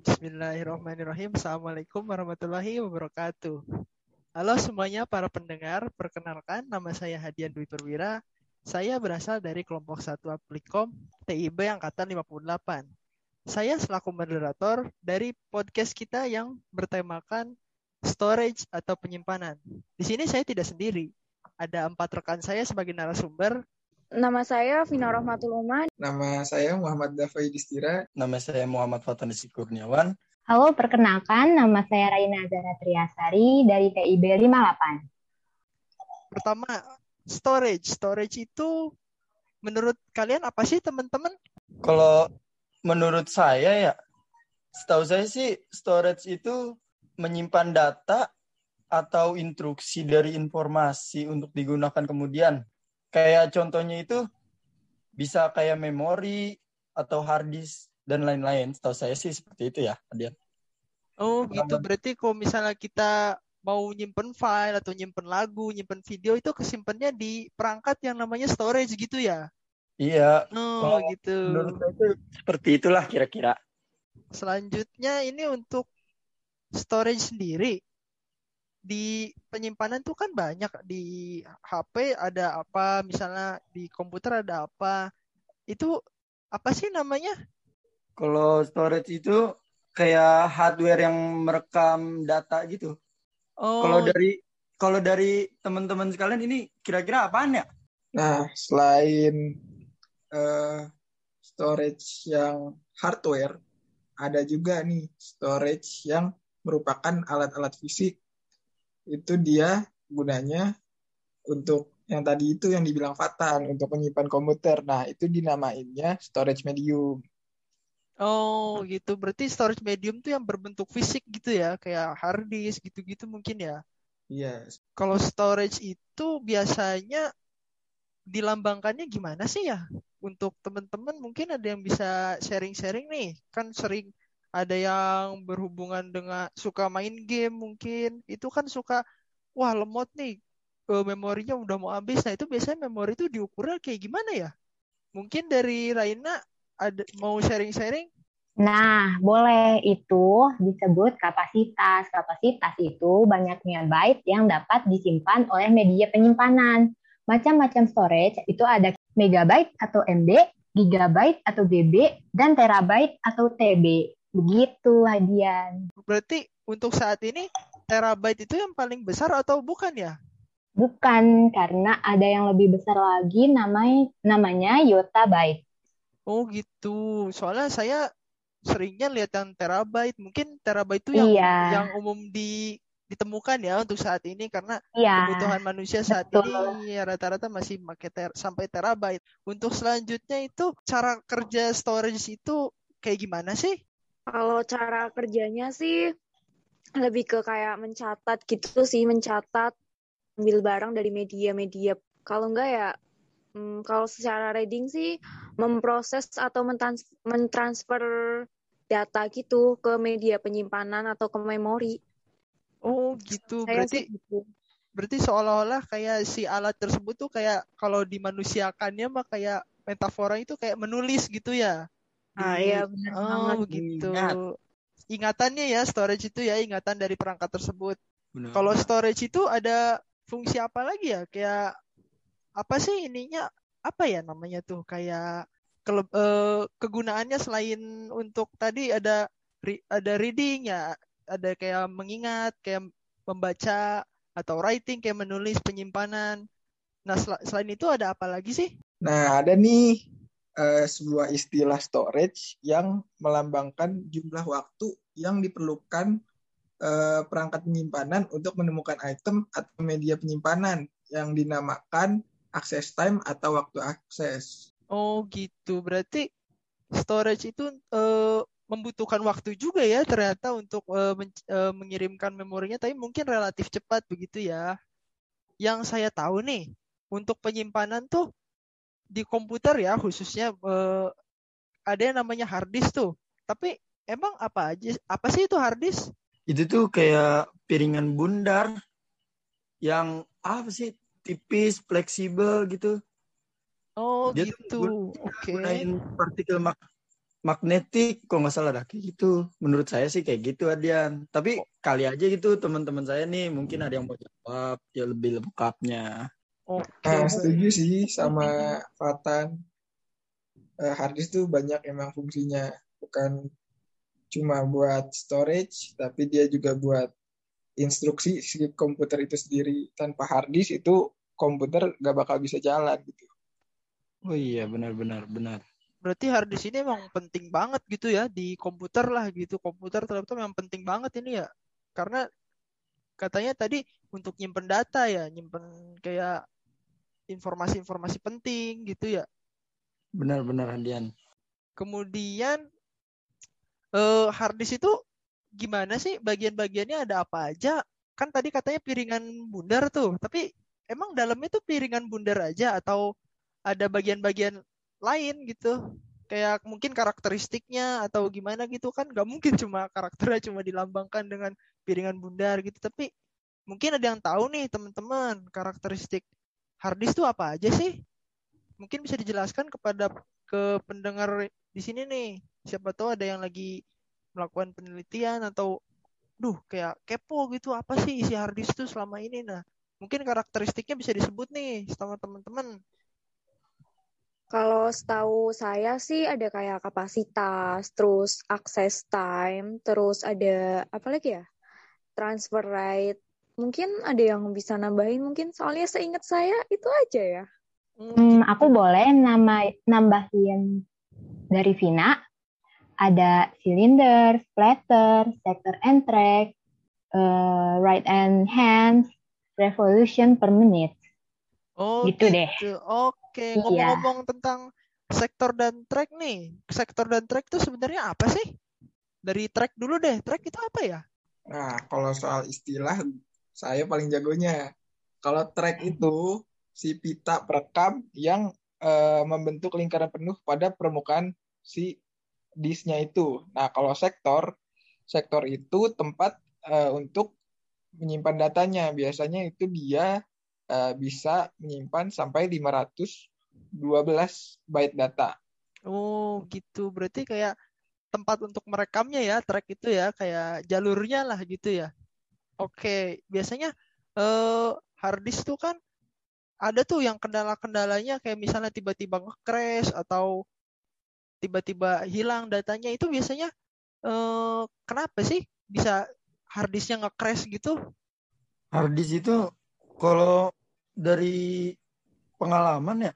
Bismillahirrahmanirrahim. Assalamualaikum warahmatullahi wabarakatuh. Halo semuanya para pendengar, perkenalkan nama saya Hadian Dwi Perwira. Saya berasal dari kelompok 1 Aplikom TIB Angkatan 58. Saya selaku moderator dari podcast kita yang bertemakan storage atau penyimpanan. Di sini saya tidak sendiri. Ada empat rekan saya sebagai narasumber Nama saya Vina Rahmatul Umar. Nama saya Muhammad Dafai Distira. Nama saya Muhammad Fatanisi Kurniawan. Halo, perkenalkan nama saya Raina Zara Triasari dari TIB 58. Pertama, storage. Storage itu menurut kalian apa sih teman-teman? Kalau menurut saya ya, setahu saya sih storage itu menyimpan data atau instruksi dari informasi untuk digunakan kemudian kayak contohnya itu bisa kayak memori atau hard disk dan lain-lain. Setahu saya sih seperti itu ya, Adian. Oh, gitu. Berarti kalau misalnya kita mau nyimpen file atau nyimpen lagu, nyimpen video itu kesimpannya di perangkat yang namanya storage gitu ya? Iya. Oh, oh gitu. Menurut saya itu seperti itulah kira-kira. Selanjutnya ini untuk storage sendiri di penyimpanan tuh kan banyak. Di HP ada apa misalnya di komputer ada apa. Itu apa sih namanya? Kalau storage itu kayak hardware yang merekam data gitu. Oh. Kalau dari kalau dari teman-teman sekalian ini kira-kira apaan ya? Nah selain uh, storage yang hardware ada juga nih storage yang merupakan alat-alat fisik itu dia gunanya untuk yang tadi itu yang dibilang Fatan untuk menyimpan komputer. Nah, itu dinamainnya storage medium. Oh, gitu. Berarti storage medium tuh yang berbentuk fisik gitu ya, kayak hard disk gitu-gitu mungkin ya. Iya. Yes. Kalau storage itu biasanya dilambangkannya gimana sih ya? Untuk teman-teman mungkin ada yang bisa sharing-sharing nih. Kan sering ada yang berhubungan dengan suka main game mungkin itu kan suka wah lemot nih ke memorinya udah mau habis nah itu biasanya memori itu diukurnya kayak gimana ya mungkin dari Raina ada mau sharing-sharing Nah, boleh itu disebut kapasitas. Kapasitas itu banyaknya byte yang dapat disimpan oleh media penyimpanan. Macam-macam storage itu ada megabyte atau MB, gigabyte atau GB, dan terabyte atau TB. Begitu, Hadian. Berarti untuk saat ini terabyte itu yang paling besar atau bukan ya? Bukan, karena ada yang lebih besar lagi namanya namanya yottabyte. Oh gitu. Soalnya saya seringnya lihat yang terabyte. Mungkin terabyte itu yang iya. yang umum di ditemukan ya untuk saat ini karena iya, kebutuhan manusia saat betul. ini ya rata-rata masih pakai ter sampai terabyte. Untuk selanjutnya itu cara kerja storage itu kayak gimana sih? Kalau cara kerjanya sih lebih ke kayak mencatat gitu sih, mencatat ambil barang dari media-media. Kalau enggak ya hmm, kalau secara reading sih memproses atau mentrans mentransfer data gitu ke media penyimpanan atau ke memori. Oh gitu, Saya berarti gitu. berarti seolah-olah kayak si alat tersebut tuh kayak kalau dimanusiakannya mah kayak metafora itu kayak menulis gitu ya? Ah iya benar oh, banget. begitu. Ingat. Ingatannya ya storage itu ya ingatan dari perangkat tersebut. Kalau storage itu ada fungsi apa lagi ya? Kayak apa sih ininya? Apa ya namanya tuh? Kayak ke, uh, kegunaannya selain untuk tadi ada ada reading ya, ada kayak mengingat, kayak membaca atau writing kayak menulis penyimpanan. Nah, sel selain itu ada apa lagi sih? Nah, ada nih uh, sebuah istilah storage yang melambangkan jumlah waktu yang diperlukan uh, perangkat penyimpanan untuk menemukan item atau media penyimpanan yang dinamakan access time atau waktu akses. Oh gitu, berarti storage itu uh, membutuhkan waktu juga ya ternyata untuk uh, uh, mengirimkan memorinya, tapi mungkin relatif cepat begitu ya. Yang saya tahu nih, untuk penyimpanan tuh di komputer ya khususnya uh, ada yang namanya hard disk tuh. Tapi emang apa aja apa sih itu hard disk? Itu tuh kayak piringan bundar yang apa sih tipis, fleksibel gitu. Oh Dia gitu. Oke. Okay. partikel mak magnetik kok nggak salah dah kayak gitu menurut saya sih kayak gitu Adian tapi oh. kali aja gitu teman-teman saya nih mungkin ada yang mau jawab ya lebih lengkapnya oh nah, setuju sih sama Fatan. Uh, hard disk tuh banyak emang fungsinya. Bukan cuma buat storage tapi dia juga buat instruksi si komputer itu sendiri. Tanpa hard disk itu komputer gak bakal bisa jalan gitu. Oh iya benar benar berarti hard disk ini emang penting banget gitu ya di komputer lah gitu. Komputer laptop memang penting banget ini ya. Karena katanya tadi untuk nyimpen data ya nyimpen kayak informasi-informasi penting gitu ya. Benar-benar Andian. Kemudian uh, hard disk itu gimana sih? Bagian-bagiannya ada apa aja? Kan tadi katanya piringan bundar tuh tapi emang dalamnya tuh piringan bundar aja atau ada bagian-bagian lain gitu? Kayak mungkin karakteristiknya atau gimana gitu? Kan nggak mungkin cuma karakternya cuma dilambangkan dengan piringan bundar gitu tapi mungkin ada yang tahu nih teman-teman karakteristik harddisk itu apa aja sih mungkin bisa dijelaskan kepada ke pendengar di sini nih siapa tahu ada yang lagi melakukan penelitian atau duh kayak kepo gitu apa sih isi harddisk itu selama ini nah mungkin karakteristiknya bisa disebut nih sama teman-teman kalau setahu saya sih ada kayak kapasitas, terus access time, terus ada apa lagi ya? Transfer rate. Mungkin ada yang bisa nambahin mungkin soalnya seingat saya itu aja ya. Hmm, aku boleh nama nambahin dari Vina. Ada cylinder, splatter, sector and track, uh, right and hands, revolution per minute. Oh, gitu, gitu. deh. Oke, iya. ngomong-ngomong tentang sektor dan track nih. Sektor dan track itu sebenarnya apa sih? Dari track dulu deh. Track itu apa ya? Nah, kalau soal istilah saya paling jagonya. Kalau track itu si pita perekam yang uh, membentuk lingkaran penuh pada permukaan si disknya itu. Nah, kalau sektor, sektor itu tempat uh, untuk menyimpan datanya. Biasanya itu dia uh, bisa menyimpan sampai 512 byte data. Oh, gitu. Berarti kayak tempat untuk merekamnya ya, track itu ya, kayak jalurnya lah gitu ya. Oke, biasanya uh, hard disk tuh kan ada tuh yang kendala-kendalanya kayak misalnya tiba-tiba nge-crash atau tiba-tiba hilang datanya itu biasanya uh, kenapa sih bisa hard disknya nge-crash gitu? Hard disk itu kalau dari pengalaman ya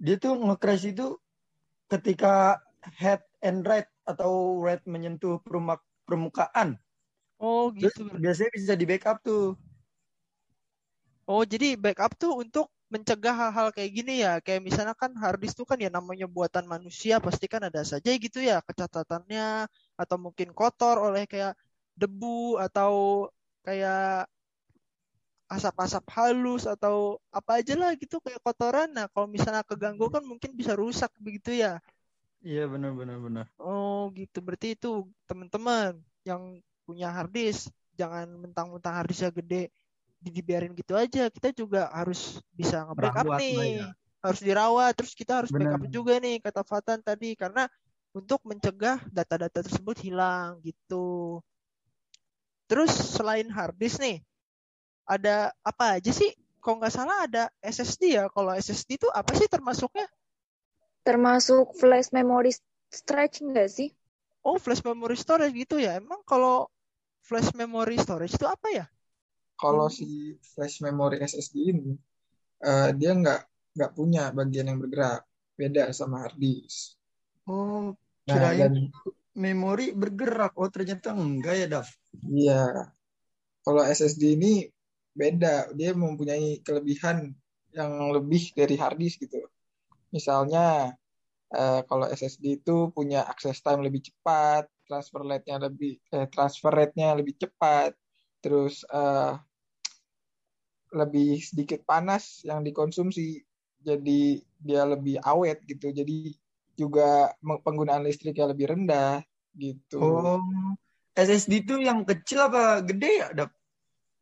dia tuh nge-crash itu ketika head and right atau right menyentuh permukaan. Oh gitu. Terus biasanya bisa di backup tuh. Oh jadi backup tuh untuk mencegah hal-hal kayak gini ya. Kayak misalnya kan hard disk tuh kan ya namanya buatan manusia pasti kan ada saja gitu ya kecatatannya atau mungkin kotor oleh kayak debu atau kayak asap-asap halus atau apa aja lah gitu kayak kotoran. Nah kalau misalnya keganggu kan mungkin bisa rusak begitu ya. Iya benar benar benar. Oh gitu berarti itu teman-teman yang punya harddisk jangan mentang-mentang harddisknya gede dibiarin gitu aja. Kita juga harus bisa nge-backup nih. Ya. Harus dirawat terus kita harus bener. backup juga nih kata Fatan tadi karena untuk mencegah data-data tersebut hilang gitu. Terus selain harddisk nih, ada apa aja sih? Kalau nggak salah ada SSD ya. Kalau SSD itu apa sih termasuknya? Termasuk flash memory storage nggak sih? Oh, flash memory storage gitu ya. Emang kalau flash memory storage itu apa ya? Kalau si flash memory SSD ini, uh, dia nggak nggak punya bagian yang bergerak, beda sama hard disk. Oh, nah, kirain dan, memori bergerak. Oh, ternyata enggak ya, Daf? Iya. Kalau SSD ini beda dia mempunyai kelebihan yang lebih dari hard disk gitu misalnya uh, kalau SSD itu punya access time lebih cepat transfer rate-nya lebih eh, transfer rate-nya lebih cepat terus uh, lebih sedikit panas yang dikonsumsi jadi dia lebih awet gitu jadi juga penggunaan listriknya lebih rendah gitu. Oh, SSD itu yang kecil apa gede ya, Dap?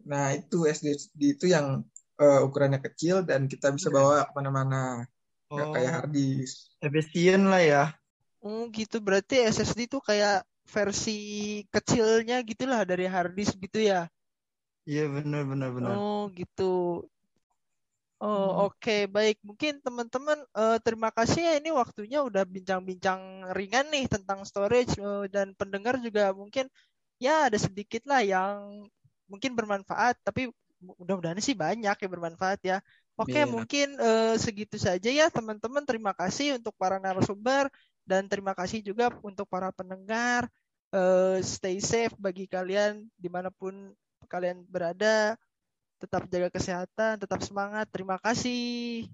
Nah, itu SSD itu yang uh, ukurannya kecil dan kita bisa bawa ke mana-mana. Oh. kayak hard disk. Efisien lah ya. Oh gitu berarti SSD tuh kayak versi kecilnya gitulah dari hard disk gitu ya? Iya benar benar benar. Oh gitu. Oh hmm. oke okay. baik mungkin teman-teman uh, terima kasih ya ini waktunya udah bincang-bincang ringan nih tentang storage uh, dan pendengar juga mungkin ya ada sedikit lah yang mungkin bermanfaat tapi mudah-mudahan sih banyak yang bermanfaat ya. Oke okay, yeah. mungkin uh, segitu saja ya teman-teman terima kasih untuk para narasumber dan terima kasih juga untuk para pendengar. Uh, stay safe bagi kalian di mana pun kalian berada. Tetap jaga kesehatan, tetap semangat. Terima kasih.